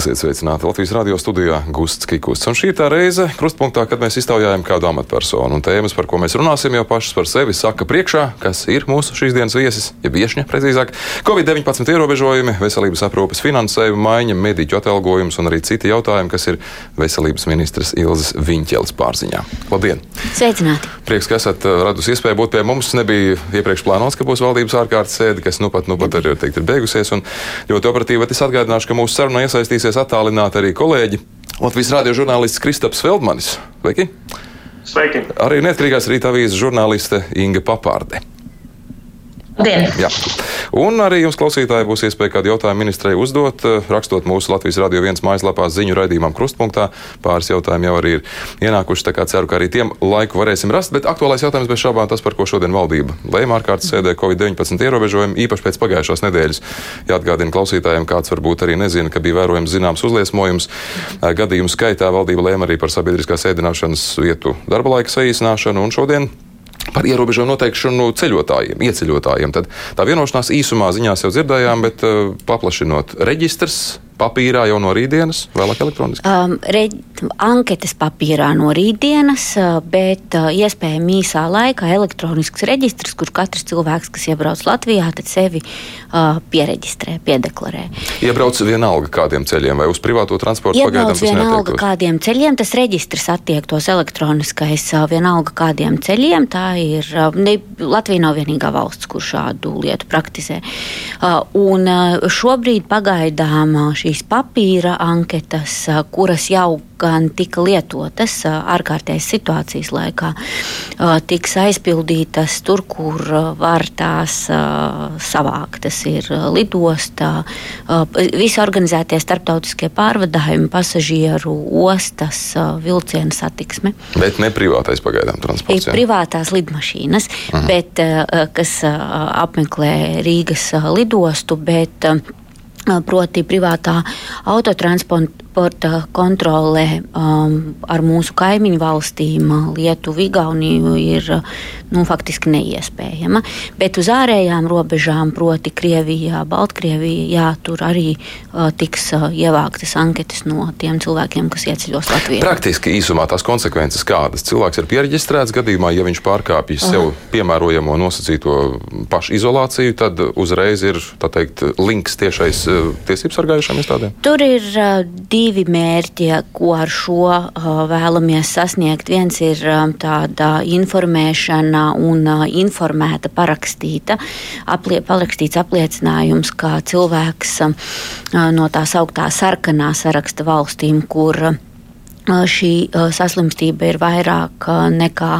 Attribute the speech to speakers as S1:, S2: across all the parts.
S1: Esiet sveicināti Latvijas radio studijā Gusts Kikusts. Un šī tā reize krustpunktā, kad mēs iztaujājam kādu amatpersonu. Un tēmas, par ko mēs runāsim, jau pašas par sevi saka priekšā, kas ir mūsu šīs dienas viesis, ja viešņa precīzāk. Covid-19 ierobežojumi, veselības aprūpes finansējuma maiņa, mediķu atalgojums un arī citi jautājumi, kas ir veselības ministras Ilzas Viņķeles pārziņā. Labdien!
S2: Sveicināti!
S1: Prieks, ka esat uh, radusi iespēju būt pie mums. Nebija iepriekš plānots, ka būs valdības ārkārtas sēde, kas nu pat, nu pat arī teikt, ir beigusies. Un ļoti operatīvi es atgādināšu, ka mūsu sarunā iesaistīsies attālināti arī kolēģi. Latvijas radio žurnālists Kristaps Feldmanis. Sveiki!
S3: Sveiki!
S1: Arī neatkarīgās rīta avīzes žurnāliste Inga Papārde. Un arī jums, klausītāji, būs iespēja kādu jautājumu ministrei uzdot, eh, rakstot mūsu Latvijas Rādio 1 mājaslapā ziņu raidījumam Krustpunktā. Pāris jautājumi jau arī ir ienākuši, tā kā ceru, ka arī tiem laiku varēsim rast. Bet aktuālais jautājums bez šaubām tas, par ko šodien valdība lēma ārkārtas sēdē Covid-19 ierobežojumi, īpaši pēc pagājušās nedēļas. Jāatgādina klausītājiem, kāds varbūt arī nezina, ka bija vērojams zināms uzliesmojums. Eh, Gadījumu skaitā valdība lēma arī par sabiedriskās ēdināšanas vietu darba laika saīsināšanu un šodien par ierobežojumu noteikšanu ceļotājiem, ieceļotājiem. Tad tā vienošanās īsumā ziņās jau dzirdējām, bet uh, paplašinot reģistrs. Papīrā jau no rītdienas, vēlāk elektroniski?
S2: Um, reģ, anketas papīrā no rītdienas, uh, bet uh, iespējami īsā laikā elektronisks reģistrs, kur katrs cilvēks, kas iebrauc Latvijā, tad sevi uh, pieregistrē, piedeklarē.
S1: Iebrauc vienalga kādiem ceļiem vai uz privāto transportu tas
S2: vienalga kādiem ceļiem, tas reģistrs attiektos elektroniskais uh, vienalga kādiem ceļiem. Tā ir uh, ne, Latvija nav vienīgā valsts, kur šādu lietu praktizē. Un šobrīd pagaidām uh, šīs papīra anketas, kuras jau gan tika lietotas ārkārtējas situācijas laikā, tiks aizpildītas tur, kur var tās savākt. Tas ir lidostā, visi organizētie starptautiskie pārvadājumi, pasažieru ostas, vilcienu satiksme.
S1: Bet ne privātais pagaidām
S2: Ir
S1: transports. jā?
S2: privātās lidmašīnas, bet, uh, kas uh, apmeklē Rīgas lidostu, bet proti privātā autotransporta kontrole um, ar mūsu kaimiņu valstīm, uh, Lietuvu, Igauniju, ir uh, nu, faktiski neiespējama. Bet uz ārējām robežām, proti Krievijā, Baltkrievijā, jā, tur arī uh, tiks uh, ievāktas anketas no tiem cilvēkiem, kas ieceļos Latvijā.
S1: Praktiski īsumā tās konsekvences kādas. Cilvēks ir pieregistrēts gadījumā, ja viņš pārkāpj sev piemērojamo nosacīto pašizolāciju, tad uzreiz ir teikt, links tiešais eh, tiesību sargājušām iestādēm.
S2: Tur ir uh, divi mērķi, ko ar šo uh, vēlamies sasniegt. Viens ir um, tāda informēšana un uh, informēta parakstīta, aplie, parakstīts apliecinājums, ka cilvēks uh, no tā sauktā sarkanā saraksta valstīm, kur šī saslimstība ir vairāk nekā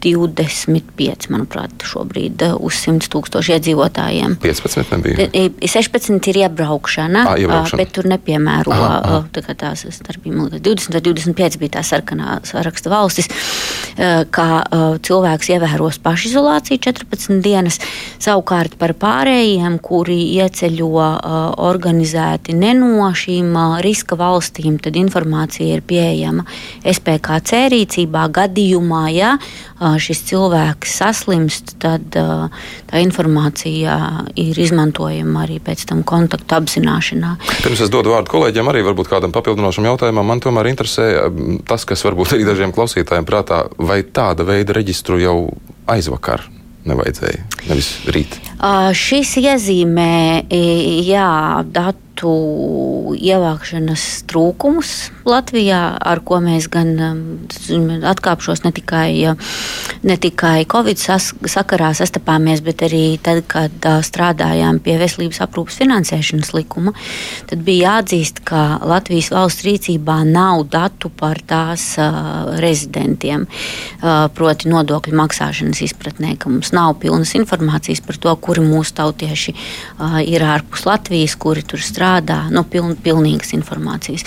S2: 25, manuprāt, šobrīd uh, uz 100 tūkstošu iedzīvotājiem.
S1: 15 nebija.
S2: I- i 16 ir iebraukšana,
S1: Ā, iebraukšana.
S2: ā, bet tur nepiemēro
S1: Aha, aha.
S2: tā tās liekas, 20 vai 25 bija tā sarkanā saraksta valstis, kā cilvēks ievēros pašizolāciju 14 dienas. Savukārt par pārējiem, kuri ieceļo organizēti ne no šīm riska valstīm, tad informācija ir pieejama SPKC rīcībā gadījumā, ja šis cilvēks saslimst, tad ā, tā informācija ir izmantojama arī pēc tam kontaktu apzināšanā.
S1: Pirms es dodu vārdu kolēģiem, arī varbūt kādam papildinošam jautājumam, man tomēr interesē mm, tas, kas varbūt arī dažiem klausītājiem prātā, vai tāda veida reģistru jau aizvakar nevajadzēja, nevis rīt.
S2: Ā, Šis iezīmē jā, datu ievākšanas trūkumus Latvijā, ar ko mēs gan um, atkāpšos ne tikai, ne tikai Covid sas, sakarā sastapāmies, bet arī tad, kad ā, strādājām pie veselības aprūpas finansēšanas likuma. Tad bija jāatzīst, ka Latvijas valsts rīcībā nav datu par tās ā, rezidentiem, ā, proti nodokļu maksāšanas izpratnē, ka mums nav pilnas informācijas par to, kuri mūsu tautieši ir ārpus Latvijas, kuri tur strādā. Nu, piln, pilnīgas informācijas.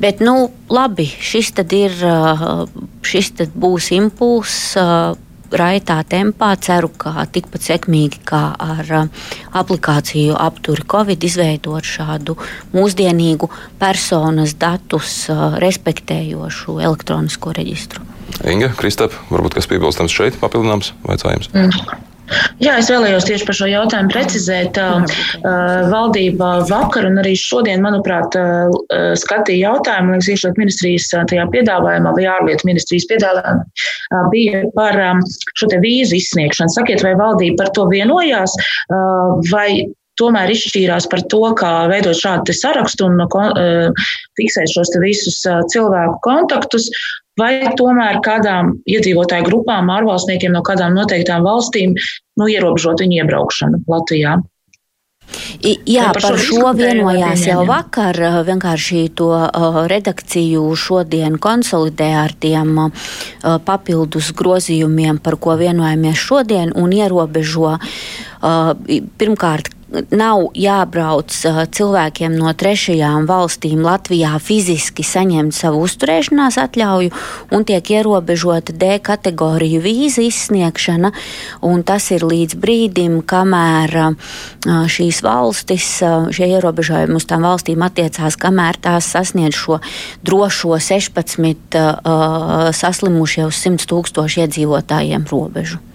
S2: Bet, nu, labi, šis tad ir, ā, šis tad būs impulss. ā, raitā tempā. Ceru, ka tikpat sekmīgi kā ar aplikāciju apturi Covid izveidot šādu mūsdienīgu personas datus respektējošu elektronisko reģistru.
S1: Inga, Kristap, varbūt kas piebilstams šeit, papildināms, vaicājums? Mm.
S3: Jā, es vēlējos tieši par šo jautājumu precizēt. Valdība vakar un arī šodien, manuprāt, skatīja jautājumu, liekas, iekšlietu ministrijas tajā piedāvājumā vai ārlietu ministrijas piedāvājumā bija par šo te vīzu izsniegšanu. Sakiet, vai valdība par to vienojās, vai tomēr izšķīrās par to, kā veidot šādu sarakstu un fiksēt šos visus cilvēku kontaktus, vai tomēr kādām iedzīvotāju grupām, ārvalstniekiem no kādām noteiktām valstīm nu, ierobežot viņu iebraukšanu Latvijā.
S2: Jā, par, par šo vienojās jau vakar. Vienkārši to redakciju šodien konsolidē ar tiem papildus grozījumiem, par ko vienojamies šodien, un ierobežo pirmkārt nav jābrauc cilvēkiem no trešajām valstīm Latvijā fiziski saņemt savu uzturēšanās atļauju, un tiek ierobežota D kategoriju vīza izsniegšana, un tas ir līdz brīdim, kamēr šīs valstis, šie ierobežojumi uz tām valstīm attiecās, kamēr tās sasniedz šo drošo 16 saslimušie uz 100 tūkstošu iedzīvotājiem robežu.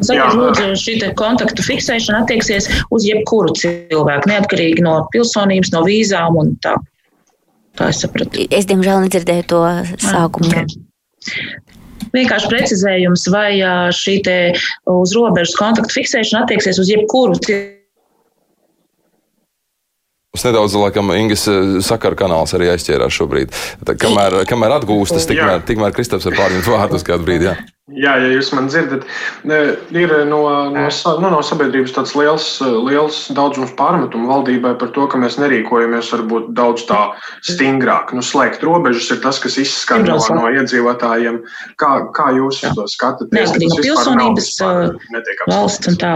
S3: Sakiet, lūdzu, šī kontaktu fiksēšana attieksies uz jebkuru cilvēku, neatkarīgi no pilsonības, no vīzām un tā. Tā es sapratu.
S2: Es, diemžēl, nedzirdēju to sākumu. Jā.
S3: Vienkārši precizējums, vai šī uz robežas kontaktu fiksēšana attieksies uz jebkuru cilvēku.
S1: Mums nedaudz, laikam, Ingūnas sakara kanāls arī aizķērās šobrīd. Tā, kamēr, kamēr atgūstas, tikmēr, tikmēr Kristaps var pārņemt vārdus kādu brīdi. Jā.
S4: Jā, ja jūs man dzirdat, ir no, no, nu, no sabiedrības tāds liels, liels daudzums pārmetumu valdībai par to, ka mēs nerīkojamies varbūt daudz tā stingrāk. Nu, slēgt robežas ir tas, kas izskan no, no iedzīvotājiem. Kā, kā jūs Jā. to skatāties?
S3: Neatkarīgi no pilsonības, valsts un tā.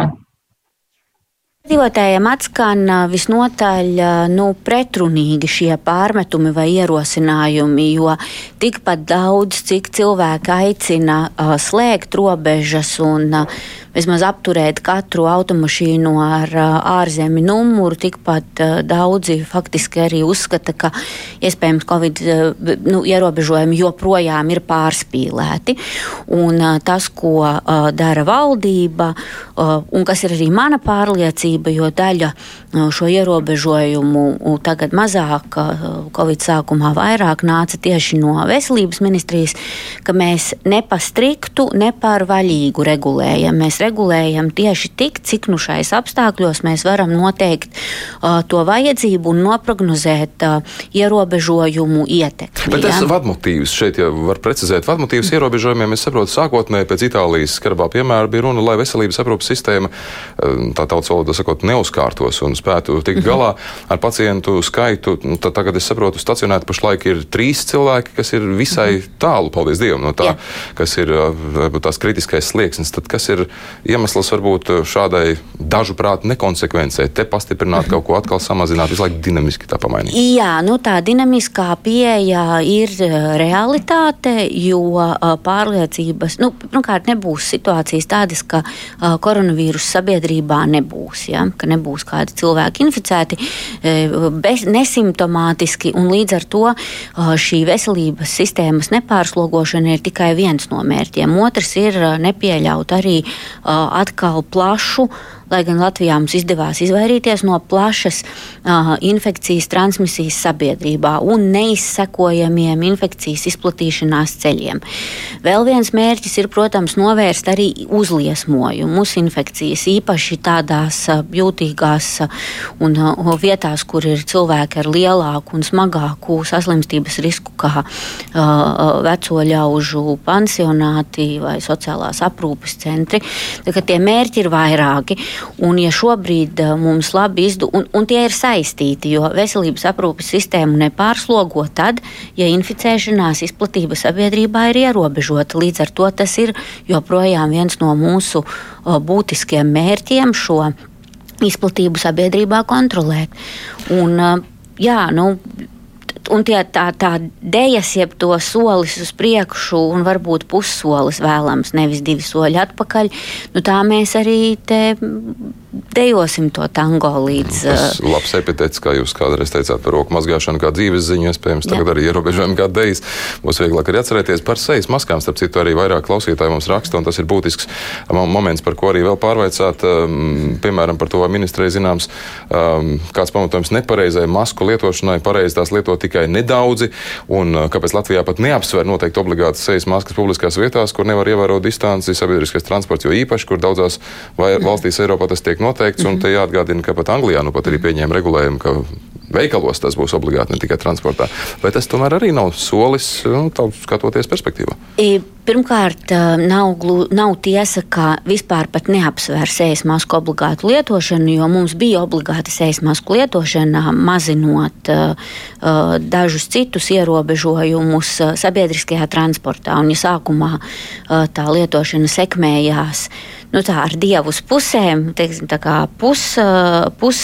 S2: Iedzīvotājiem atskan visnotaļ nu, pretrunīgi šie pārmetumi vai ierosinājumi, jo tikpat daudz, cik cilvēki aicina slēgt robežas un uh, vismaz apturēt katru automašīnu ar ārzemju numuru. Tikpat daudzi faktiski arī uzskata, ka iespējams Covid nu, ierobežojumi joprojām ir pārspīlēti. Un tas, ko dara valdība, un kas ir arī mana pārliecība, jo daļa šo ierobežojumu tagad mazāk, Covid sākumā vairāk nāca tieši no veselības ministrijas, ka mēs ne pa striktu, ne par vaļīgu regulējam. Mēs regulējam tieši tik, cik nu šais apstākļos mēs varam noteikt uh, to vajadzību un noprognozēt uh, ierobežojumu ietekmi.
S1: Bet tas ja? vadmotīvs šeit jau var precizēt. Vadmotīvs ierobežojumiem, es saprotu, sākotnēji pēc Itālijas skarbā piemēra bija runa, lai veselības aprūpas sistēma, tā tautas valodā sakot, neuzkārtos un spētu tikt mhm. galā ar pacientu skaitu. Nu, tagad es saprotu, stacionēti pašlaik ir trīs cilvēki, kas ir visai mhm. tālu, paldies Dievam, no tā, Jā. kas ir tās kritiskais slieksnis. Tad kas ir iemesls varbūt šādai dažuprāt nekonsekvencei, te pastiprināt kaut ko atkal samazināt, visu laiku dinamiski tā pamainīt?
S2: Jā, nu tā dinamiskā pieeja ir realitāte, jo pārliecības, nu, pirmkārt, nebūs situācijas tādas, ka koronavīrus sabiedrībā nebūs, ja? ka nebūs kādi cilvēki inficēti, bez, nesimptomātiski, un līdz ar to šī veselības sistēmas nepārslogošana ir tikai viens no mērķiem. Otrs ir nepieļaut arī atkal plašu lai gan Latvijā mums izdevās izvairīties no plašas uh, infekcijas transmisijas sabiedrībā un neizsekojamiem infekcijas izplatīšanās ceļiem. Vēl viens mērķis ir, protams, novērst arī uzliesmojumus infekcijas, īpaši tādās uh, jūtīgās uh, un uh, vietās, kur ir cilvēki ar lielāku un smagāku saslimstības risku, kā veco ļaužu pansionāti vai sociālās aprūpes centri. Tie mērķi ir vairāki. Un, ja šobrīd eh, mums labi izdu, un, un tie ir saistīti, jo veselības aprūpes sistēmu nepārslogo tad, ja inficēšanās izplatība sabiedrībā ir ierobežota. Līdz ar to tas ir joprojām viens no mūsu eh, būtiskiem mērķiem šo izplatību sabiedrībā kontrolēt. Un, eh, jā, nu, un tie, tā, tā dēļas, jeb to solis uz priekšu, un varbūt pussolis vēlams, nevis divi soļi atpakaļ, nu, tā mēs arī te dejosim to tango līdz.
S1: Tas ir labs epitets, kā jūs kādreiz teicāt par roku mazgāšanu, kā dzīves ziņu, iespējams, tagad jā. arī ierobežojumi kā dejas. Būs vieglāk arī atcerēties par sejas maskām. Starp citu, arī vairāk klausītāji mums raksta, un tas ir būtisks moments, par ko arī vēl pārveicāt. Piemēram, par to, vai ministrei zināms, kāds pamatojums nepareizai masku lietošanai. Pareizi tās lieto tikai nedaudzi, un kāpēc Latvijā pat neapsver noteikti obligātas sejas maskas publiskās vietās, kur nevar ievērot distanci, sabiedriskais transports, jo īpaši, kur daudzās valstīs Eiropā tas tiek noteikts. Un te jāatgādina, ka pat Anglijā nu pat arī pieņēma regulējumu, ka veikalos tas būs obligāti ne tikai transportā. Vai tas tomēr arī nav solis, nu, skatoties perspektīvā?
S2: Pirmkārt, nav, nav tiesa, ka vispār pat neapsver sejas masku obligātu lietošanu, jo mums bija obligāta sejas masku lietošana, mazinot uh, dažus citus ierobežojumus sabiedriskajā transportā. Un, ja sākumā uh, tā lietošana sekmējās nu, tā, ar dievu uz pusēm, teiksim, pus, pus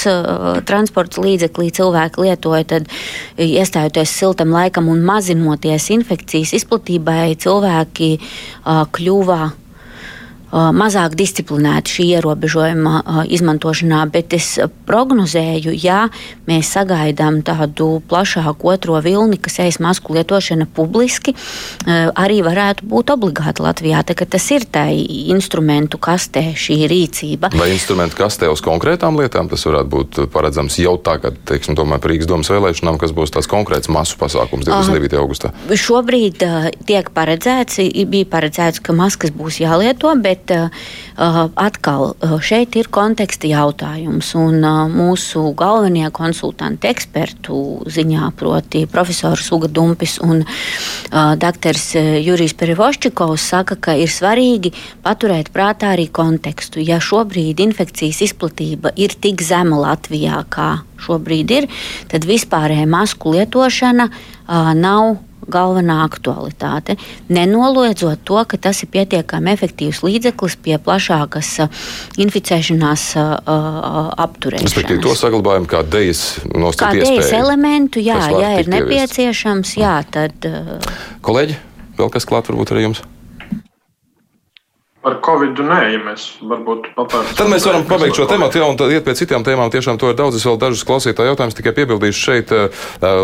S2: transporta līdzeklī cilvēki lietoja, tad iestājoties siltam laikam un mazinoties infekcijas izplatībai, cilvēki kļuva mazāk disciplinēti šī ierobežojuma izmantošanā, bet es prognozēju, ja mēs sagaidām tādu plašāku otro vilni, ka sejas masku lietošana publiski arī varētu būt obligāta Latvijā. Tas ir tai instrumentu kastē šī rīcība.
S1: Vai instrumentu kastē uz konkrētām lietām tas varētu būt paredzams jau tagad, teiksim, tomēr Rīgas domas vēlēšanām, kas būs tās konkrēts masu pasākums 29. augustā?
S2: Šobrīd tiek paredzēts, bija paredzēts, ka maskas būs jālieto, bet bet uh, atkal uh, šeit ir konteksta jautājums. Un mūsu galvenie konsultanti ekspertu ziņā, proti, profesors Uga Dumpis un doktors Jurijs Perivoščikovs, saka, ka ir svarīgi paturēt prātā arī kontekstu. Ja šobrīd infekcijas izplatība ir tik zema Latvijā, kā šobrīd ir, tad vispārējā masku lietošana uh, nav galvenā aktualitāte. Nenoliedzot to, ka tas ir pietiekami efektīvs līdzeklis pie plašākas inficēšanās apturēšanas.
S1: Respektīvi, to saglabājam kā dejas
S2: nostājas iespēju. elementu, jā, ja ir nepieciešams, jā, tad.
S1: Kolēģi, vēl kas klāt varbūt arī jums?
S4: Par Covid nē, ja mēs varbūt papētīsim.
S1: Tad mēs varam pabeigt šo tematu, jau un tad iet pie citām tēmām. Tiešām to ir daudz, es vēl dažus klausītāju jautājumus tikai piebildīšu šeit. Uh,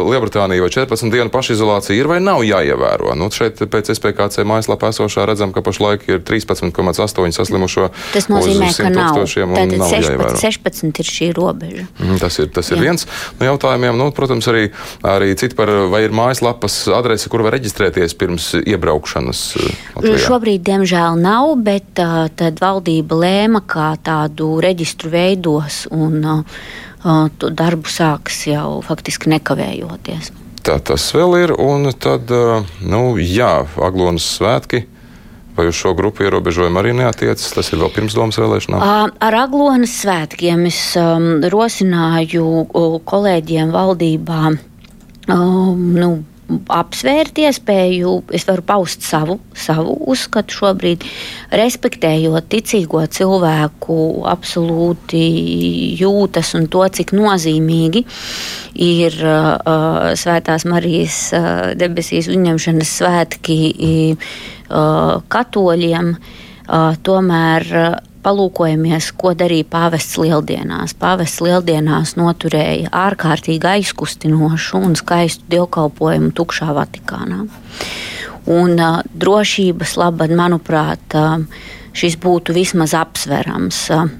S1: Lielbritānija vai 14 dienu pašizolācija ir vai nav jāievēro? Nu, šeit pēc SPKC mājaslapā esošā redzam, ka pašlaik ir 13,8 saslimušo.
S2: Tas nozīmē, ka nav. Tātad nav 16, 16 ir šī robeža.
S1: Mm, tas ir, tas ir Jā. viens no jautājumiem. Nu, protams, arī, arī citi par, vai ir mājaslapas adrese, kur var reģistrēties pirms iebraukšanas. Latvijā.
S2: Šobrīd, diemžēl, nav bet uh, tad valdība lēma, kā tādu reģistru veidos, un uh, to darbu sāks jau faktiski nekavējoties.
S1: Tā tas vēl ir, un tad, uh, nu, jā, Aglonas svētki. Vai uz šo grupu ierobežojumu arī neatiecas? Tas ir vēl pirms domas vēlēšanām.
S2: Ar Aglonas svētkiem es um, rosināju kolēģiem valdībā um, nu, apsvērt iespēju, es varu paust savu, savu uzskatu šobrīd, respektējot ticīgo cilvēku absolūti jūtas un to, cik nozīmīgi ir uh, Svētās Marijas uh, debesīs uzņemšanas svētki uh, katoļiem. Uh, tomēr uh, palūkojamies, ko darīja pāvests lieldienās. Pāvests lieldienās noturēja ārkārtīgi aizkustinošu un skaistu dievkalpojumu tukšā Vatikānā. Un uh, drošības labad, manuprāt, uh, šis būtu vismaz apsverams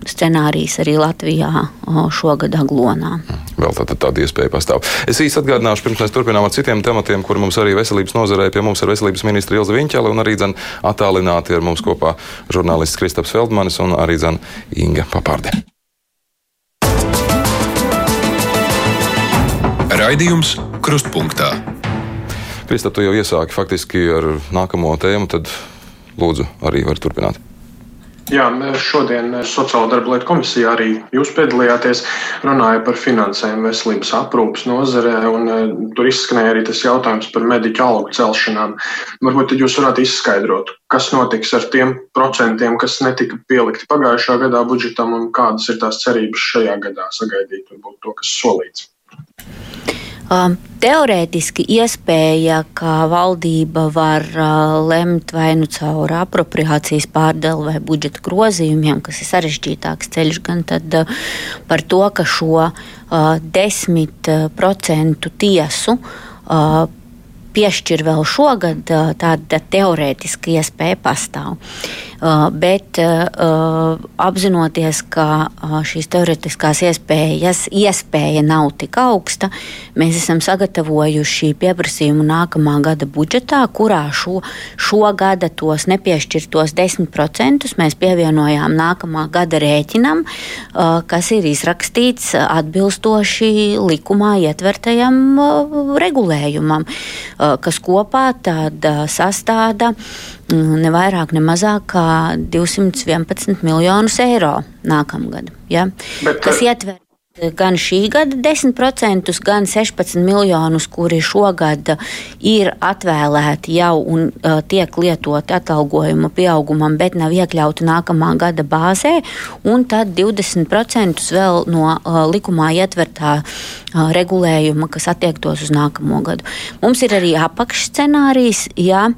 S2: scenārijs arī Latvijā šogad Aglonā.
S1: Vēl tāda, tāda iespēja pastāv. Es īsti atgādināšu, pirms mēs turpinām ar citiem tematiem, kur mums arī veselības nozarē pie mums ir veselības ministra Ilza Viņķele un arī dzen attālināti ar mums kopā žurnālists Kristaps Feldmanis un arī dzen Inga Papārde.
S5: Raidījums Krustpunktā.
S1: Kristap, tu jau iesāki faktiski ar nākamo tēmu, tad lūdzu arī var turpināt.
S4: Jā, šodien Sociālo darbu lietu komisijā arī jūs piedalījāties, runāja par finansējumu veselības aprūpas nozarē, un uh, tur izskanēja arī tas jautājums par mediķu algu celšanām. Varbūt tad jūs varētu izskaidrot, kas notiks ar tiem procentiem, kas netika pielikti pagājušā gadā budžetam, un kādas ir tās cerības šajā gadā sagaidīt, varbūt to, kas solīts.
S2: Um, teorētiski iespēja, ka valdība var uh, lemt vai nu caur apropriācijas pārdali vai budžeta grozījumiem, kas ir sarežģītāks ceļš, gan tad, uh, par to, ka šo uh, 10% tiesu uh, piešķir vēl šogad, tāda teorētiska iespēja pastāv. Bet apzinoties, ka šīs teorētiskās iespējas iespēja nav tik augsta, mēs esam sagatavojuši pieprasījumu nākamā gada budžetā, kurā šo, šo gada tos nepiešķirtos 10% mēs pievienojām nākamā gada rēķinam, kas ir izrakstīts atbilstoši likumā ietvertajam regulējumam kas kopā tad sastāda mm, ne vairāk, ne mazāk kā 211 miljonus eiro nākamgad. Ja? Bet, kas ietver gan šī gada 10%, gan 16 miljonus, kuri šogad ir atvēlēti jau un uh, tiek lietoti atalgojuma pieaugumam, bet nav iekļauti nākamā gada bāzē, un tad 20% vēl no uh, likumā ietvertā uh, regulējuma, kas attiektos uz nākamo gadu. Mums ir arī apakšscenārijs, ja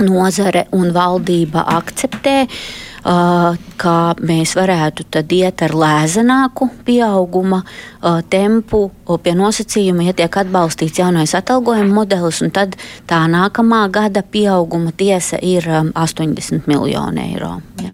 S2: nozare un valdība akceptē. Kā mēs varētu iet ar lēzenāku pieauguma tempu pie nosacījuma, ja tiek atbalstīts jaunais atalgojuma modelis, un tad tā nākamā gada pieauguma tiesa ir 80 miljoni eiro. Ja.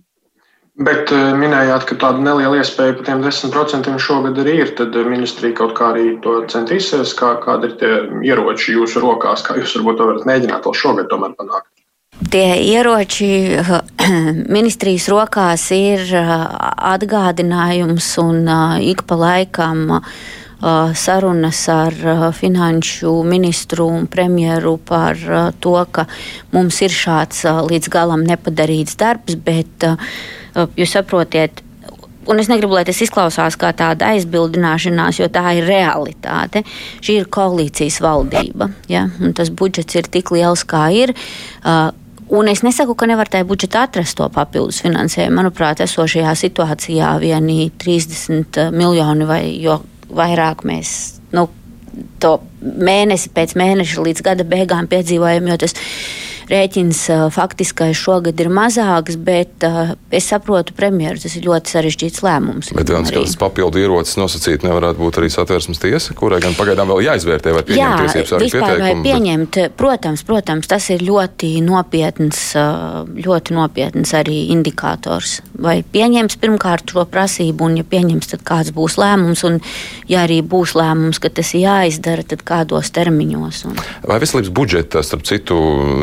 S4: Bet minējāt, ka tāda neliela iespēja par tiem 10% šogad arī ir. Tad ministrija kaut kā arī to centīsies. Kā, kādi ir tie ieroči jūsu rokās, kā jūs varbūt to varat mēģināt vēl šogad tomēr panākt?
S2: Tie ieroči ministrijas rokās ir atgādinājums un ik pa laikam sarunas ar finanšu ministru un premjeru par to, ka mums ir šāds līdz galam nepadarīts darbs, bet jūs saprotiet, un es negribu, lai tas izklausās kā tāda aizbildināšanās, jo tā ir realitāte. Šī ir koalīcijas valdība, ja? un tas budžets ir tik liels, kā ir. Uh, Un es nesaku, ka nevar tajā budžetā atrast to papildus finansējumu. Manuprāt, esošajā situācijā vieni 30 miljoni vai vairāk mēs. Nu, To mēnesi pēc mēneša līdz gada beigām piedzīvojam, jo tas ir rēķins faktiskais šogad ir mazāks, bet es saprotu premjeru, tas ir ļoti sarežģīts lēmums.
S1: Bet viens, ka tas papildu ierocis nosacīt nevarētu būt arī satversmes tiesa, kurai gan pagaidām vēl jāizvērtē, vai pieņemt Jā, tiesības arī pieteikumu.
S2: Pieņemt, bet... protams, protams, tas ir ļoti nopietns, ļoti nopietns arī indikators. Vai pieņems pirmkārt šo prasību, un ja pieņems, tad kāds būs lēmums, un ja arī būs lēmums, ka tas ir jāizdara, tad kādos termiņos. Un...
S1: Vai veselības budžeta, starp citu,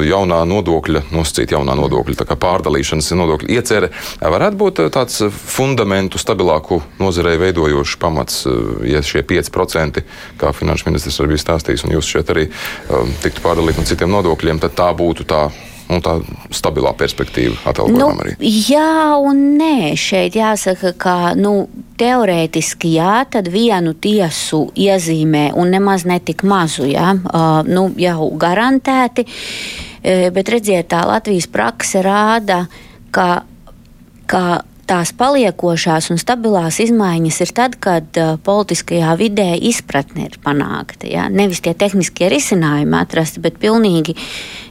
S1: jaunā jaunā nodokļa, nosacīt jaunā nodokļa pārdalīšanas nodokļa iecerē, varētu būt eh, tāds fundamentu stabilāku nozarei veidojošs pamats, eh, ja šie 5%, kā finanšu ministrs arī bija stāstījis, un jūs šeit arī um, tiktu pārdalīti no citiem nodokļiem, tad tā būtu tā un tā stabilā perspektīva atalgojumam
S2: nu, arī? Jā, un nē, šeit jāsaka, ka nu, teorētiski jā, tad vienu tiesu iezīmē un nemaz netik mazu, jā, uh, nu, jau garantēti, bet redziet, tā Latvijas prakse rāda, ka, ka tās paliekošās un stabilās izmaiņas ir tad, kad uh, politiskajā vidē izpratne ir panākta. Ja? Nevis tie tehniskie risinājumi atrasti, bet pilnīgi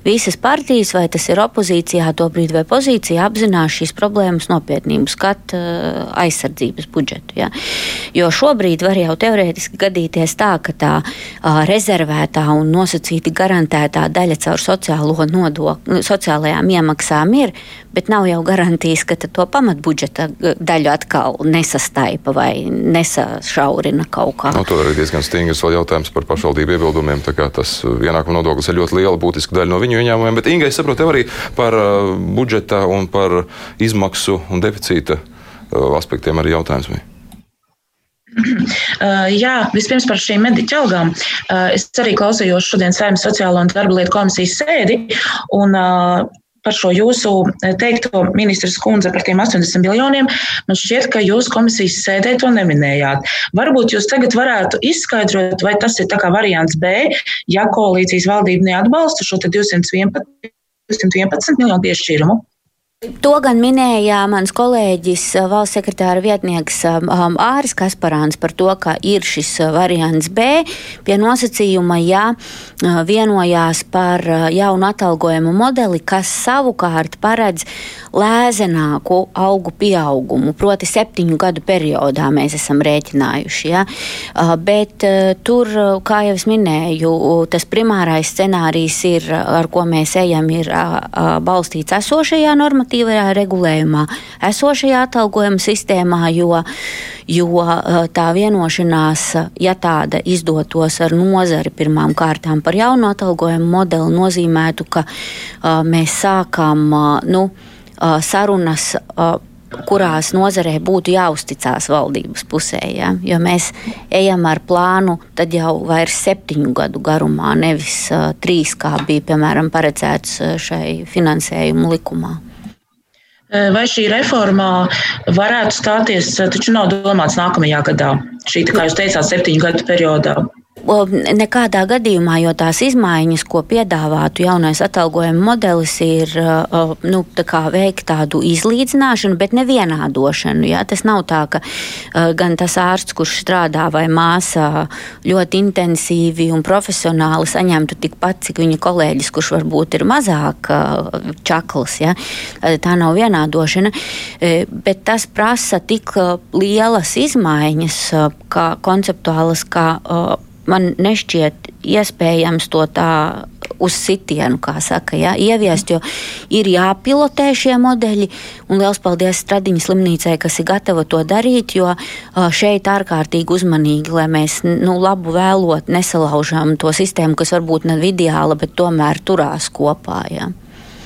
S2: visas partijas, vai tas ir opozīcijā to brīdi vai pozīcijā, apzinās šīs problēmas nopietnību, skata uh, aizsardzības budžetu. Ja? Jo šobrīd var jau teorētiski gadīties tā, ka tā uh, rezervētā un nosacīti garantētā daļa caur sociālo nodokli, sociālajām iemaksām ir, bet nav jau garantijas, ka to pamatbudžeta daļu atkal nesastaipa vai nesašaurina kaut kā.
S1: Nu, tur arī diezgan stingrs jautājums par pašvaldību iebildumiem. Tas ienākuma nodoklis ir ļoti liela, būtiska daļa no viņu ieņēmumiem. Bet, Inga, es saprotu arī par uh, budžeta un par izmaksu un deficīta uh, aspektiem arī jautājums. Vai?
S3: Uh, jā, vispirms par šīm mediķu algām. Es arī klausījos šodien Saimnes sociālo un darba lietu komisijas sēdi. Un, par šo jūsu eh, teikto ministrs kundze par tiem 80 miljoniem, man šķiet, ka jūs komisijas sēdē to neminējāt. Varbūt jūs tagad varētu izskaidrot, vai tas ir variants B, ja koalīcijas valdība neatbalsta šo 211, 211 miljonu piešķīrumu.
S2: To gan minēja mans kolēģis, valsts sekretāra vietnieks Āris Kasparāns par to, ka ir šis variants B pie nosacījuma, ja vienojās par jaunu atalgojumu modeli, kas savukārt paredz lēzenāku augu pieaugumu, proti septiņu gadu periodā mēs esam rēķinājuši. Ja? Bet tur, kā jau es minēju, tas primārais scenārijs ir, ar ko mēs ejam, ir balstīts esošajā normatīvā normatīvajā regulējumā, esošajā atalgojuma sistēmā, jo, jo eh, tā vienošanās, ja tāda izdotos ar nozari pirmām kārtām par jaunu atalgojumu modeli, nozīmētu, ka uh, mēs sākam uh, nu, uh, sarunas. Uh, kurās nozarē būtu jāuzticās valdības pusē. Ja? Jo mēs ejam ar plānu jau vairs septiņu gadu garumā, nevis uh, trīs, kā bija piemēram paredzēts šai finansējuma likumā.
S3: Vai šī reforma varētu stāties, taču nav domāts nākamajā gadā? Šī, kā jūs teicāt, septiņu gadu periodā.
S2: Nekādā gadījumā, jo tās izmaiņas, ko piedāvātu jaunais atalgojuma modelis, ir nu, tā veikt tādu izlīdzināšanu, bet nevienādošanu. Ja? Tas nav tā, ka gan tas ārsts, kurš strādā vai māsa ļoti intensīvi un profesionāli saņemtu tikpat, cik viņa kolēģis, kurš varbūt ir mazāk čakls. Ja? Tā nav vienādošana, bet tas prasa tik lielas izmaiņas, kā konceptuālas, kā man nešķiet iespējams to tā uz sitienu, kā saka, ja, ieviest, jo ir jāpilotē šie modeļi. Un liels paldies Stradiņas slimnīcai, kas ir gatava to darīt, jo šeit ārkārtīgi uzmanīgi, lai mēs nu, labu vēlot nesalaužam to sistēmu, kas varbūt nav ideāla, bet tomēr turās kopā. Ja.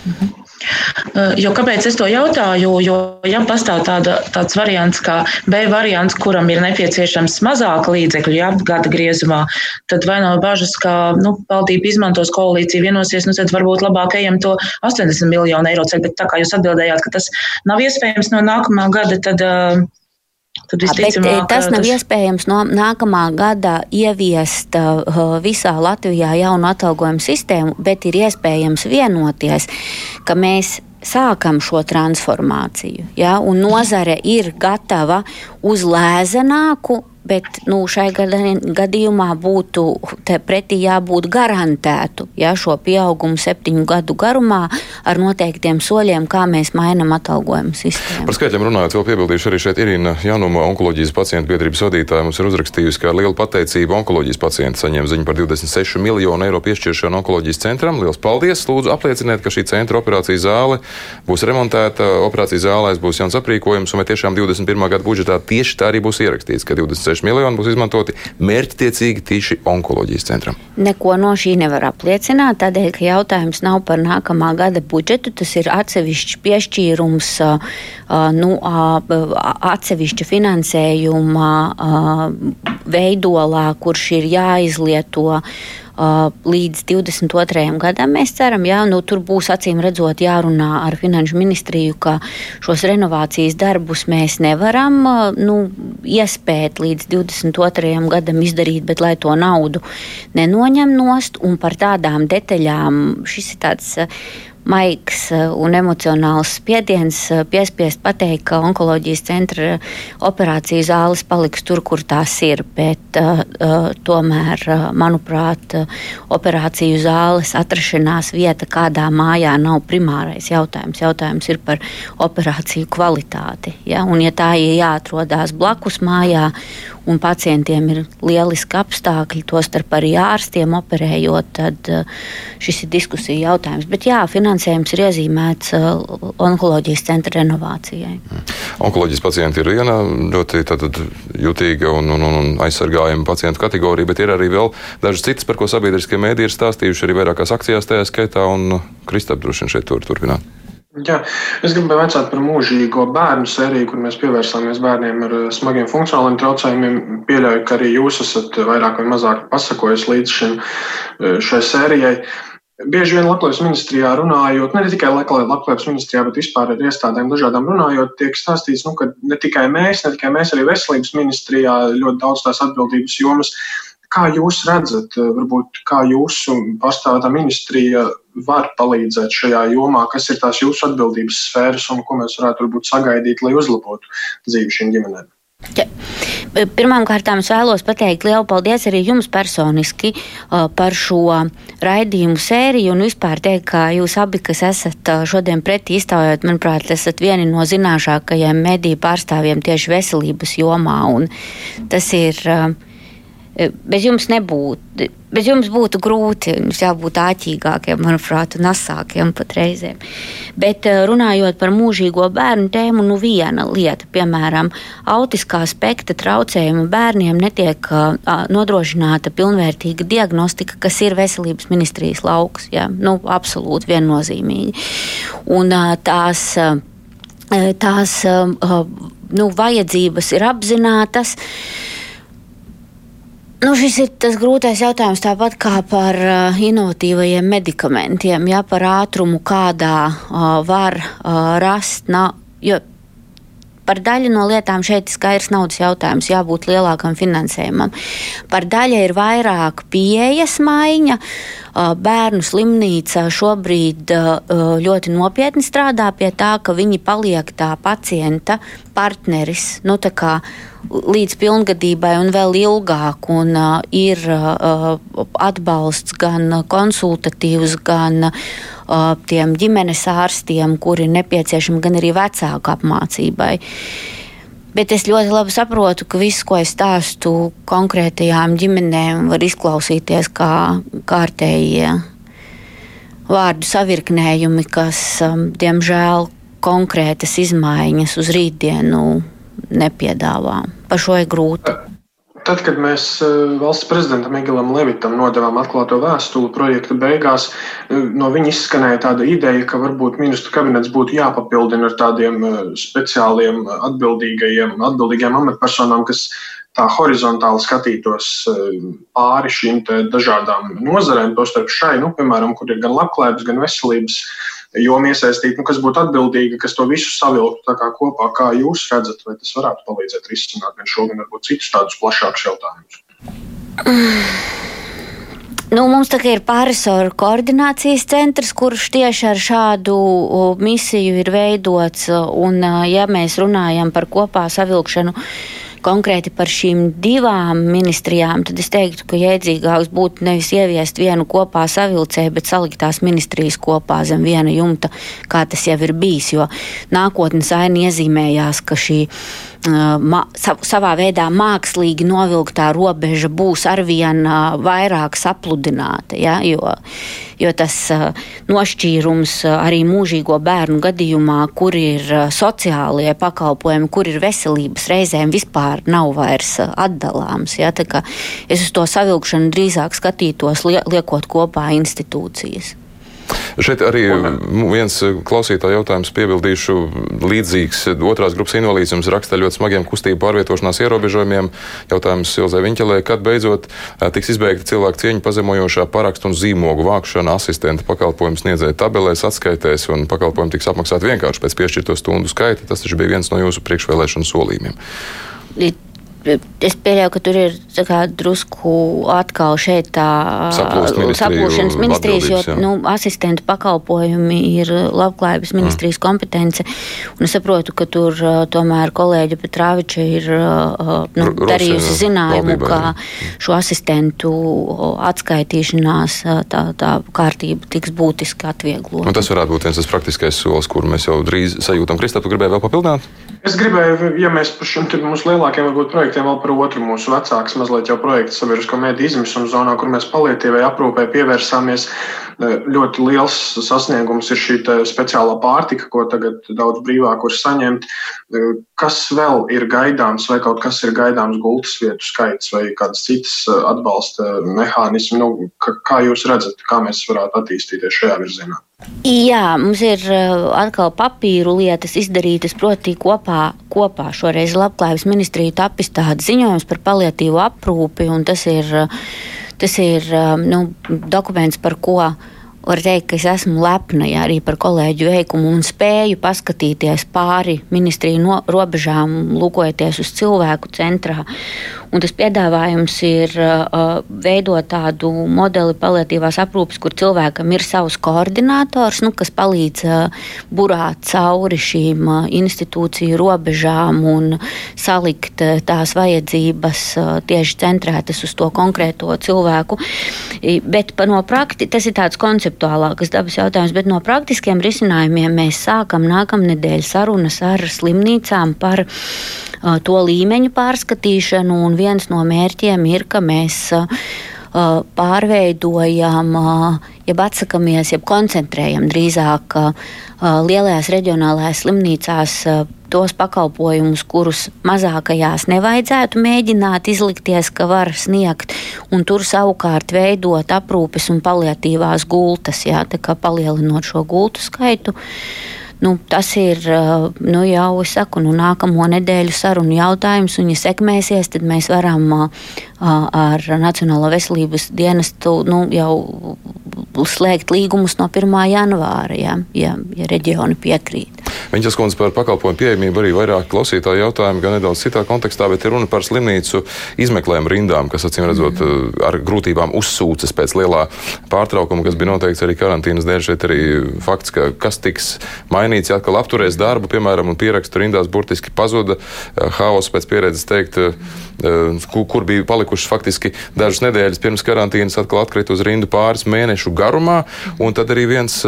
S3: Mhm. Eh, jo kāpēc es to jautāju? Jo, ja pastāv tāda, tāds variants, kā B variants, kuram ir nepieciešams mazāk līdzekļu, ja gada griezumā, tad vai nav bažas, ka nu, valdība izmantos koalīciju, vienosies, nu tad varbūt labāk ejam to 80 miljonu eiro ceļu. Bet tā kā jūs atbildējāt, ka tas nav iespējams no nākamā gada, tad. Uh,
S2: Tad Bet tas nav tas... iespējams no nākamā gada ieviest uh, visā Latvijā jaunu atalgojumu sistēmu, bet ir iespējams vienoties, ka mēs sākam šo transformāciju, ja, nozare ir gatava uz lēzenāku bet nu, šai gadījumā būtu pretī jābūt garantētu ja, šo pieaugumu septiņu gadu garumā ar noteiktiem soļiem, kā mēs mainām atalgojumu sistēmu.
S1: Par skaitļiem runājot, vēl piebildīšu arī šeit Irina Januma, onkoloģijas pacientu biedrības vadītāja, mums ir uzrakstījusi, ka ar lielu pateicību onkoloģijas pacienti saņem ziņu par 26 miljonu eiro piešķiršanu onkoloģijas centram. Lielas paldies! Lūdzu, aplieciniet, ka šī centra operācijas zāle būs remontēta, operācijas zālēs būs jauns aprīkojums, un vai tiešām 21. gada budžetā tieši tā arī būs ierakstīts, ka 26 6 miljoni būs izmantoti mērķtiecīgi tieši onkoloģijas centram?
S2: Neko no šī nevar apliecināt, tādēļ, ka jautājums nav par nākamā gada budžetu. Tas ir atsevišķs piešķīrums, nu, atsevišķa finansējuma veidolā, kurš ir jāizlieto līdz 22. gadam. Mēs ceram, ka nu, tur būs acīm redzot jārunā ar Finanšu ministriju, ka šos renovācijas darbus mēs nevaram nu, iespēt līdz 22. gadam izdarīt, bet lai to naudu nenoņem nost un par tādām detaļām šis ir tāds maigs eh, un emocionāls spiediens eh, piespiest pateikt, ka onkoloģijas centra operāciju zāles paliks tur, kur tās ir. Bet uh, tomēr, manuprāt, operāciju zāles atrašanās vieta kādā mājā nav primārais jautājums. Jautājums ir par operāciju kvalitāti. Ja? Un, ja tā ir jāatrodas blakus mājā un pacientiem ir lieliski apstākļi, tostarp arī ārstiem operējot, tad šis ir diskusija jautājums. Bet jā, finansējums ir iezīmēts uh, onkoloģijas centra renovācijai. Mm.
S1: Onkoloģijas pacienti ir viena ļoti tātad, jutīga un, un, un aizsargājama pacientu kategorija, bet ir arī vēl dažas citas, par ko sabiedriskie mēdī ir stāstījuši arī vairākās akcijās tajā skaitā, un Kristap droši vien šeit tur turpināt.
S4: Jā, es gribēju jautāt par mūžīgo bērnu sēriju, kur mēs pievērsāmies bērniem ar smagiem funkcionāliem traucējumiem. Pieļauju, ka arī jūs esat vairāk vai mazāk pasakojis līdz šim, šai sērijai. Bieži vien Latvijas ministrijā runājot, ne tikai Latvijas ministrijā, bet vispār ar iestādēm dažādām runājot, tiek stāstīts, nu, ka ne tikai mēs, ne tikai mēs, arī veselības ministrijā ļoti daudz tās atbildības jomas Kā jūs redzat, varbūt kā jūsu pārstāvētā ministrija var palīdzēt šajā jomā, kas ir tās jūsu atbildības sfēras un ko mēs varētu varbūt sagaidīt, lai uzlabotu dzīvi šīm ģimenēm?
S2: Ja. Pirmkārt, es vēlos pateikt lielu paldies arī jums personiski uh, par šo raidījumu sēriju un vispār teikt, ka jūs abi, kas esat uh, šodien pretī iztaujot, manuprāt, esat vieni no zināšākajiem mediju pārstāvjiem tieši veselības jomā. Tas ir uh, bez jums nebūtu. Bez jums būtu grūti, jums jābūt āķīgākiem, manuprāt, un asākiem pat reizēm. Bet eh, runājot par mūžīgo bērnu tēmu, nu viena lieta, piemēram, autiskā spektra traucējumu bērniem netiek uh, nodrošināta pilnvērtīga diagnostika, kas ir veselības ministrijas lauks. Ja? Nu, absolūti viennozīmīgi. Un tās, uh, tās nu, vajadzības ir apzinātas. Nu, šis ir tas grūtais jautājums, tāpat kā par uh, inovatīvajiem medikamentiem, ja par ātrumu, kādā uh, var uh, rast. Na, jo par daļu no lietām šeit ir skaidrs naudas jautājums, jābūt lielākam finansējumam. Par daļu ir vairāk pieejas maiņa. Bērnu slimnīca šobrīd ļoti nopietni strādā pie tā, ka viņi paliek tā pacienta partneris. Nu, līdz pilngadībai un vēl ilgāk. Un, uh, ir uh, atbalsts gan konsultatīvs, gan uh, tiem ģimenes ārstiem, kuri nepieciešami, gan arī vecāku apmācībai. Bet es ļoti labi saprotu, ka viss, ko es stāstu konkrētajām ģimenēm, var izklausīties kā kārtējie vārdu savirknējumi, kas, um, diemžēl, konkrētas izmaiņas uz rītdienu nepiedāvā. Par šo ir grūti.
S4: Tad, kad mēs eh, valsts prezidentam Migelam Levitam nodevām atklāto vēstuli projekta beigās, eh, no viņa izskanēja tāda ideja, ka varbūt ministru kabinets būtu jāpapildina ar tādiem eh, speciāliem atbildīgajiem, atbildīgiem amatpersonām, kas tā horizontāli skatītos pāri šīm dažādām nozarēm, tostarp šai, nu, piemēram, kur ir gan labklājības, gan veselības joma iesaistīta, nu, kas būtu atbildīga, kas to visu savilktu kopā. Kā jūs redzat, vai tas varētu palīdzēt risināt gan šo, gan varbūt citus tādus plašākus jautājumus?
S2: Nu, mums ir pārisoru koordinācijas centrs, kurš tieši ar šādu misiju ir veidots. Un, ja mēs runājam par kopā savilkšanu, konkrēti par šīm divām ministrijām, tad es teiktu, ka jēdzīgāks būtu nevis ieviest vienu kopā savilcēju, bet salikt tās ministrijas kopā zem viena jumta, kā tas jau ir bijis. Jo nākotnes aina iezīmējās, ka šī uh, savā veidā mākslīgi novilktā robeža būs arvien uh, vairāk sapludināta. Ja? Jo, jo tas uh, nošķīrums arī mūžīgo bērnu gadījumā, kur ir sociālie pakalpojumi, kur ir veselības reizēm vispār nav vairs atdalāms. Ja? Es uz to savilkšanu drīzāk skatītos, liekot kopā institūcijas.
S1: Šeit arī viens klausītāja jautājums piebildīšu līdzīgs otrās grupas invalīds jums raksta ļoti smagiem kustību pārvietošanās ierobežojumiem. Jautājums Silzai Viņķelē, kad beidzot tiks izbeigta cilvēku cieņu pazemojošā parakstu un zīmogu vākšana asistenta pakalpojumu sniedzēja tabelēs, atskaitēs un pakalpojumi tiks apmaksāti vienkārši pēc piešķirto stundu skaita. Tas taču bija viens no jūsu priekšvēlēšanu solījumiem.
S2: Es pieļauju, ka tur ir kā, drusku atkal šeit tā
S1: saplūšanas
S2: ministrijas, jo jā. nu, asistentu pakalpojumi ir labklājības mm. ministrijas mm. kompetence. Un es saprotu, ka tur tomēr kolēģi Petrāviča ir nu, darījusi zinājumu, ka šo asistentu atskaitīšanās tā, tā kārtība tiks būtiski atvieglota.
S1: Un tas varētu būt viens tas praktiskais solis, kuru mēs jau drīz sajūtam. Kristap, tu gribēji vēl papildināt?
S4: Es gribēju, ja mēs par šiem mūsu lielākajiem varbūt, projektiem vēl par otru mūsu vecāks, mazliet jau projektu sabiedrisko mediju izmisuma zonā, kur mēs palietīvai aprūpē pievērsāmies. Ļoti liels sasniegums ir šī speciālā pārtika, ko tagad daudz brīvāk var saņemt. Kas vēl ir gaidāms, vai kaut kas ir gaidāms gultas vietu skaits vai kādas citas atbalsta mehānismi? Nu, kā jūs redzat, kā mēs varētu attīstīties šajā virzienā?
S2: Jā, mums ir atkal papīru lietas izdarītas, proti, kopā, kopā šoreiz Labklājības ministrija tapis tāds ziņojums par paliatīvu aprūpi, un tas ir, tas ir nu, dokuments, par ko var teikt, ka es esmu lepna ja, arī par kolēģu veikumu un spēju paskatīties pāri ministriju no, robežām, lūkojoties uz cilvēku centrā. Un tas piedāvājums ir uh, veidot tādu modeli paliatīvās aprūpes, kur cilvēkam ir savs koordinators, nu, kas palīdz uh, burāt cauri šīm uh, institūciju robežām un salikt uh, tās vajadzības uh, tieši centrētas uz to konkrēto cilvēku. Bet no prakti, tas ir tāds konceptuālāks dabas jautājums, bet no praktiskiem risinājumiem mēs sākam nākamnedēļ sarunas ar slimnīcām par uh, to līmeņu pārskatīšanu, un viens no mērķiem ir, ka mēs uh, pārveidojam, jeb atsakāmies, jeb koncentrējam drīzāk lielajās reģionālajās slimnīcās tos pakalpojumus, kurus mazākajās nevajadzētu mēģināt izlikties, ka var sniegt, un tur savukārt veidot aprūpes un paliatīvās gultas, jā, tā kā palielinot šo gultu skaitu. Nu, tas ir nu, jau saku, nu, nākamo nedēļu sarunu jautājums, un, ja sekmēsies, tad mēs varam ar Nacionālo veselības dienestu nu, jau slēgt līgumus no 1. janvāra, ja, ja, ja reģioni piekrīt.
S1: Viņas kundze par pakalpojumu pieejamību arī vairāk klausītāju jautājumu, gan nedaudz citā kontekstā, bet ir runa par slimnīcu izmeklējumu rindām, kas, acīm redzot, mm. ar grūtībām uzsūcas pēc lielā pārtraukuma, kas bija noteikts arī karantīnas dēļ. Šeit arī fakts, ka kas tiks mainīts, ja atkal apturēs darbu, piemēram, un pierakstu rindās burtiski pazuda haoss pēc pieredzes teikt, kur, bija palikušas faktiski dažas nedēļas pirms karantīnas, atkal atkrita uz rindu pāris mēnešu garumā, un tad arī viens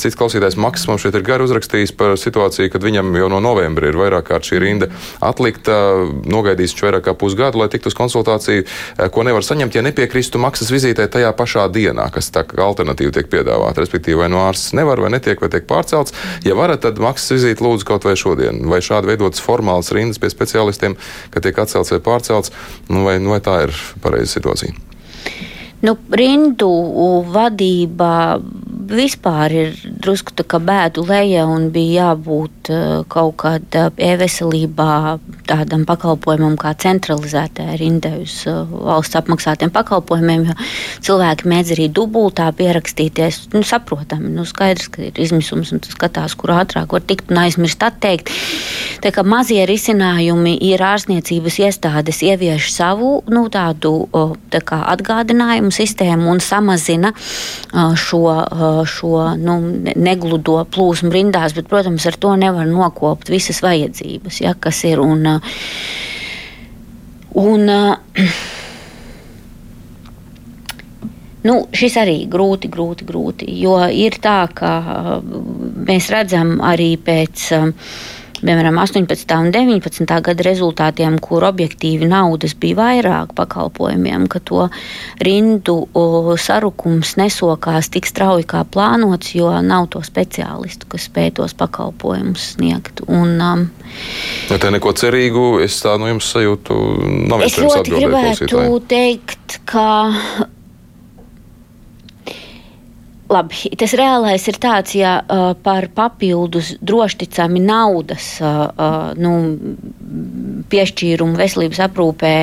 S1: Cits klausītājs Maks mums šeit ir gari uzrakstījis par situāciju, kad viņam jau no novembra ir vairāk kārt šī rinda atlikta, nogaidījis viņš vairāk kā pusgadu, lai tiktu uz konsultāciju, ko nevar saņemt, ja nepiekristu maksas vizītē tajā pašā dienā, kas tā kā alternatīva tiek piedāvāta. Respektīvi, vai no ārsts nevar, vai netiek, vai tiek pārcelts. Ja varat, tad maksas vizīti lūdzu kaut vai šodien, vai šādi veidotas formālas rindas pie speciālistiem, ka tiek atcelts vai pārcelts, nu, vai, nu, vai tā ir pareiza situācija.
S2: Nu, rindu vadība vispār ir drusku tā kā bēdu leja un bija jābūt uh, kaut kādā e-veselībā tādam pakalpojumam kā centralizētai rindai uz uh, valsts apmaksātiem pakalpojumiem, jo cilvēki mēdz arī dubultā pierakstīties. Nu, saprotami, nu, skaidrs, ka ir izmisums un tas skatās, kur ātrāk var tikt un aizmirst atteikt. Tā kā mazie risinājumi ir ārstniecības iestādes ievieš savu nu, tādu tā kā atgādinājumu sistēmu un samazina šo šo nu, negludo plūsmu rindās, bet, protams, ar to nevar nokopt visas vajadzības, ja, kas ir. Un, un, Nu, šis arī grūti, grūti, grūti. Jo ir tā, ka mēs redzam arī pēc uh, piemēram, 18. un 19. gada rezultātiem, kur objektīvi naudas bija vairāk pakalpojumiem, ka to rindu sarukums nesokās tik strauji kā plānots, jo nav to speciālistu, kas spēj tos pakalpojumus sniegt. Un, um,
S1: ja tā neko cerīgu, es tā no jums sajūtu, nav
S2: es ļoti gribētu teikt, ka Labi, tas reālais ir tāds, ja uh, par papildus drošticami naudas uh, nu, piešķīrumu veselības aprūpē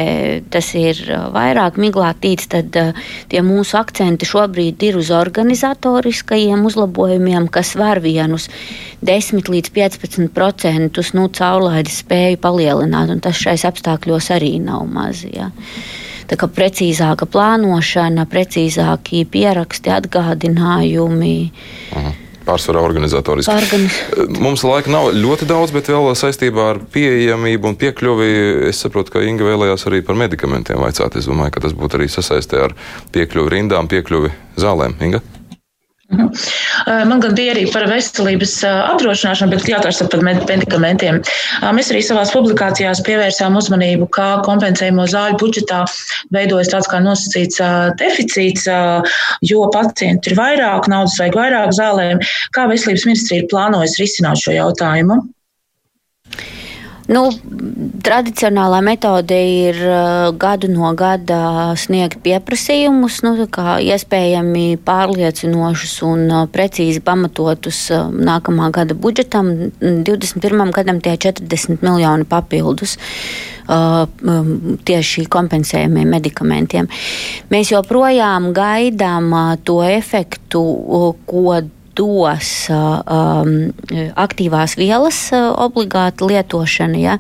S2: tas ir vairāk miglātīts, tad uh, tie mūsu akcenti šobrīd ir uz organizatoriskajiem uzlabojumiem, kas var vienus 10 līdz 15 procentus nu, caurlaides spēju palielināt, un tas šais apstākļos arī nav maz. Ja. Tā kā precīzāka plānošana, precīzākie pieraksti, atgādinājumi.
S1: Aha pārsvarā organizatoriski. Organiz... Mums laika nav ļoti daudz, bet vēl saistībā ar pieejamību un piekļuvi. Es saprotu, ka Inga vēlējās arī par medikamentiem vaicāt. Es domāju, ka tas būtu arī sasaistē ar piekļuvi rindām, piekļuvi zālēm. Inga?
S3: Mhm. Man gan bija arī par veselības apdrošināšanu, bet jautājums par medikamentiem. Mēs arī savās publikācijās pievērsām uzmanību, kā kompensējamo zāļu budžetā veidojas tāds kā nosacīts deficīts, jo pacienti ir vairāk, naudas vajag vairāk zālēm. Kā veselības ministrija ir plānojusi risināt šo jautājumu?
S2: Nu, tradicionālā metode ir uh, gadu no gada sniegt pieprasījumus, nu, iespējami pārliecinošus un uh, precīzi pamatotus uh, nākamā gada budžetam. 21. gadam tie 40 miljoni papildus um, tieši kompensējumiem medikamentiem. Mēs joprojām gaidām to efektu, ko dos um, aktīvās vielas obligāti lietošana, ja,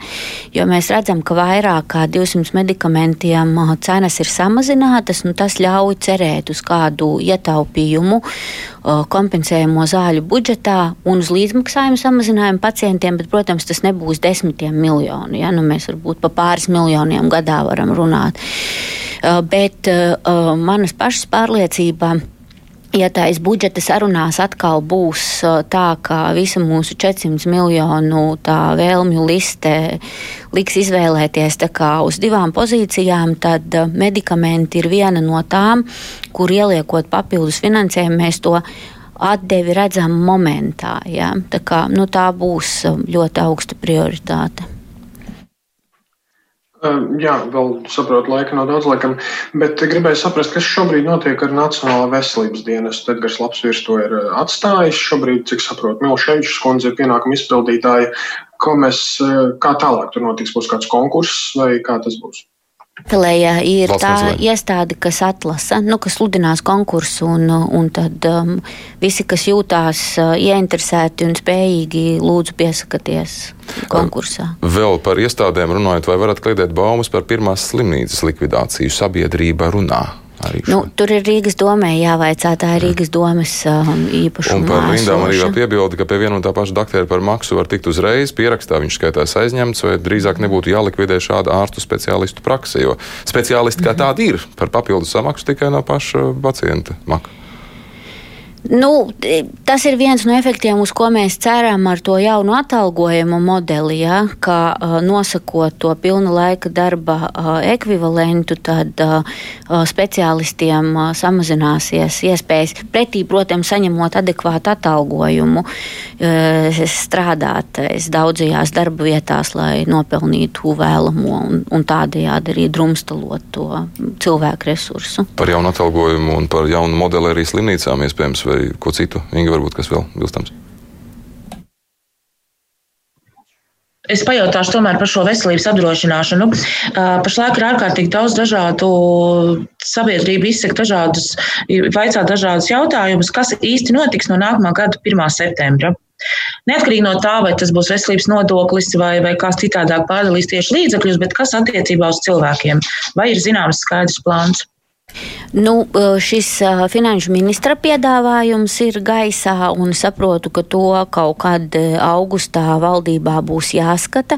S2: jo mēs redzam, ka vairāk kā 200 medikamentiem cenas ir samazinātas, un tas ļauj cerēt uz kādu ietaupījumu kompensējumu zāļu budžetā un uz līdzmaksājumu samazinājumu pacientiem, bet, protams, tas nebūs desmitiem miljonu. Ja? Nu, mēs varbūt pa pāris miljoniem gadā varam runāt. Bet manas pašas pārliecība ja tais budžeta sarunās atkal būs tā, ka visa mūsu 400 miljonu vēlmju liste liks izvēlēties uz divām pozīcijām, tad medikamenti ir viena no tām, kur ieliekot papildus finansējumu, mēs to atdevi redzam momentā. Ja? Tā, kā, nu, tā būs ļoti augsta prioritāte.
S4: Jā, vēl saprotu, laika nav daudz, laikam, bet gribēju saprast, kas šobrīd notiek ar Nacionālo veselības dienestu. Edgars Lapsvīrs to ir atstājis. Šobrīd, cik saprotu, Milševičs kundze ir pienākuma izpildītāja. Ko mēs, kā tālāk tur notiks? Būs kāds konkurss vai kā tas būs?
S2: Apelēja ir Valsts tā nezvēl. iestāde, kas atlasa, nu, kas sludinās konkursu, un, un tad um, visi, kas jūtās uh, ieinteresēti un spējīgi, lūdzu piesakaties konkursā.
S1: Vēl par iestādēm runājot, vai varat kliedēt baumas par pirmās slimnīcas likvidāciju sabiedrība runā?
S2: Nu, tur ir Rīgas domē jāvaicā, tā ir Rīgas domas um, īpašuma.
S1: Un par rindām arī vēl piebildi, ka pie viena un tā paša doktora par maksu var tikt uzreiz pierakstā, viņš skaitās aizņemts, vai drīzāk nebūtu jālikvidē šāda ārstu speciālistu prakse, jo speciālisti kā tādi ir. Par papildus samaksu tikai no paša pacienta maka.
S2: Nu, tas ir viens no efektiem, uz ko mēs ceram ar to jaunu atalgojumu modeli. Ja, ka uh, nosakot to pilna laika darba uh, ekvivalentu, tad uh, speciālistiem samazināsies iespējas pretī, protams, saņemot adekvātu atalgojumu, strādāt daudzajās darba vietās, lai nopelnītu vēlamo un, un tādējādi arī drumstalot to cilvēku resursu.
S1: Par jaunu atalgojumu un par jaunu modeli arī slimnīcām iespējams vai ko citu? Inga, varbūt kas vēl bilstams?
S3: Es pajautāšu tomēr par šo veselības apdrošināšanu. Pašlaik ir ārkārtīgi daudz dažādu sabiedrību izsaka dažādus, vaicā dažādus jautājumus, kas īsti notiks no nākamā gada 1. septembra. Neatkarīgi no tā, vai tas būs veselības nodoklis vai, vai kāds citādāk pārdalīs tieši līdzekļus, bet kas attiecībā uz cilvēkiem, vai ir zināms skaidrs plāns?
S2: Nu, šis finanšu ministra piedāvājums ir gaisā, un saprotu, ka to kaut kad augustā valdībā būs jāskata,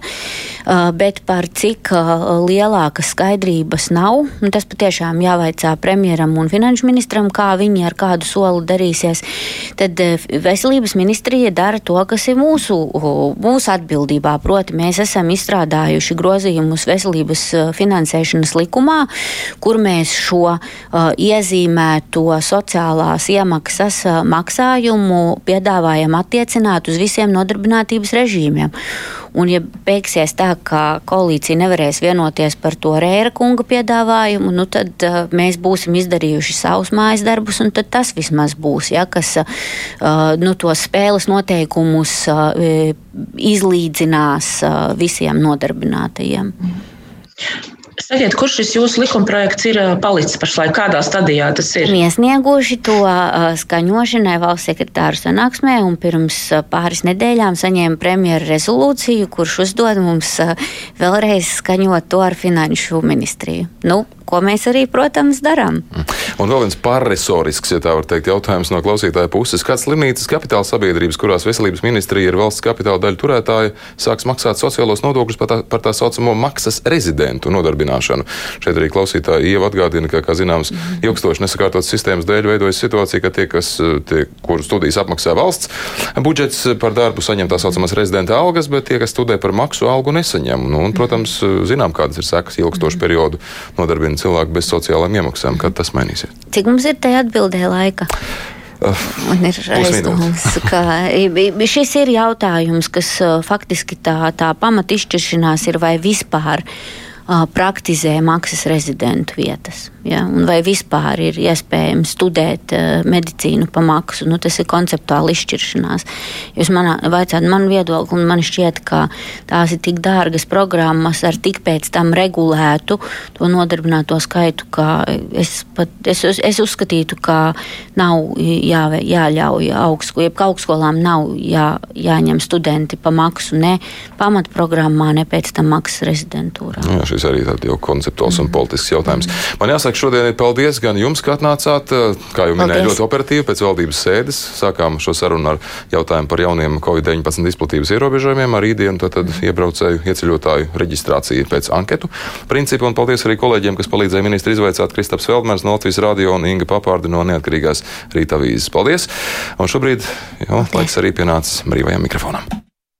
S2: bet par cik lielākas skaidrības nav, tas patiešām jāvaicā premjeram un finanšu ministram, kā viņi ar kādu soli darīsies. Tad veselības ministrija dara to, kas ir mūsu, mūsu atbildībā. Proti, mēs esam izstrādājuši grozījumus veselības finansēšanas likumā, kur mēs šo Uh, iezīmēto sociālās iemaksas uh, maksājumu piedāvājam attiecināt uz visiem nodarbinātības režīmiem. Un, ja beigsies tā, ka koalīcija nevarēs vienoties par to Rēra kunga piedāvājumu, nu, tad uh, mēs būsim izdarījuši savus mājas darbus, un tas vismaz būs, ja, kas uh, nu, tos spēles noteikumus uh, izlīdzinās uh, visiem nodarbinātajiem.
S3: Mm. Sakiet, kurš šis jūsu likumprojekts ir palicis pašlaik? Kādā stadijā tas ir?
S2: Iesnieguši to skaņošanai valsts sekretāru sanāksmē un pirms pāris nedēļām saņēma premjeru rezolūciju, kurš uzdod mums vēlreiz skaņot to ar finanšu ministriju. Nu, ko mēs arī, protams, darām.
S1: Un vēl viens pārresorisks, ja tā var teikt, jautājums no klausītāja puses. Kāds slimnīcas kapitāla sabiedrības, kurās veselības ministrija ir valsts kapitāla daļa turētāja, sāks maksāt sociālos nodokļus par tā, par tā saucamo maksas rezidentu nodarbināšanu? Šeit arī klausītāji jau atgādina, ka, kā zināms, mm. ilgstoši nesakārtotas sistēmas dēļ veidojas situācija, ka tie, kas, tie, kuru studijas apmaksā valsts budžets par darbu, saņem tā saucamās rezidenta algas, bet tie, kas studē par maksu algu, nesaņem. Nu, un, protams, zinām, kādas ir sekas ilgstošu mm. periodu nodarbināšanas cilvēki bez sociālām iemaksām. Kad tas mainīsies?
S2: Cik mums ir tajā atbildē laika? Man ir aizdoms, ka šis ir jautājums, kas uh, faktiski tā, tā pamata izšķiršanās ir vai vispār uh, praktizē maksas rezidentu vietas. Ja, vai vispār ir iespējams studēt uh, medicīnu pa maksu. Nu, tas ir konceptuāli izšķiršanās. Jūs man vaicājat man viedokli, un man šķiet, ka tās ir tik dārgas programmas ar tik pēc tam regulētu to nodarbināto skaitu, ka es, pat, es, es uzskatītu, ka nav jā, jāļauj augstsko, jeb augstskolām nav jā, jāņem studenti pa maksu ne pamatprogrammā, ne pēc tam maksas rezidentūrā.
S1: Jā, šis arī ir jau konceptuāls mm. un politisks jautājums. Man jāsaka, jāsaka, šodien ir paldies gan jums, ka atnācāt. Kā jau minēju, ļoti operatīvi pēc valdības sēdes. Sākām šo sarunu ar jautājumu par jauniem Covid-19 izplatības ierobežojumiem ar rītdienu, tad, tad iebraucēju ieceļotāju reģistrāciju pēc anketu principu. Un paldies arī kolēģiem, kas palīdzēja ministru izvaicāt Kristaps Feldmers no Latvijas radio un Inga Papārdi no neatkarīgās rīta avīzes. Paldies! Un šobrīd jau laiks arī pienācis brīvajam mikrofonam.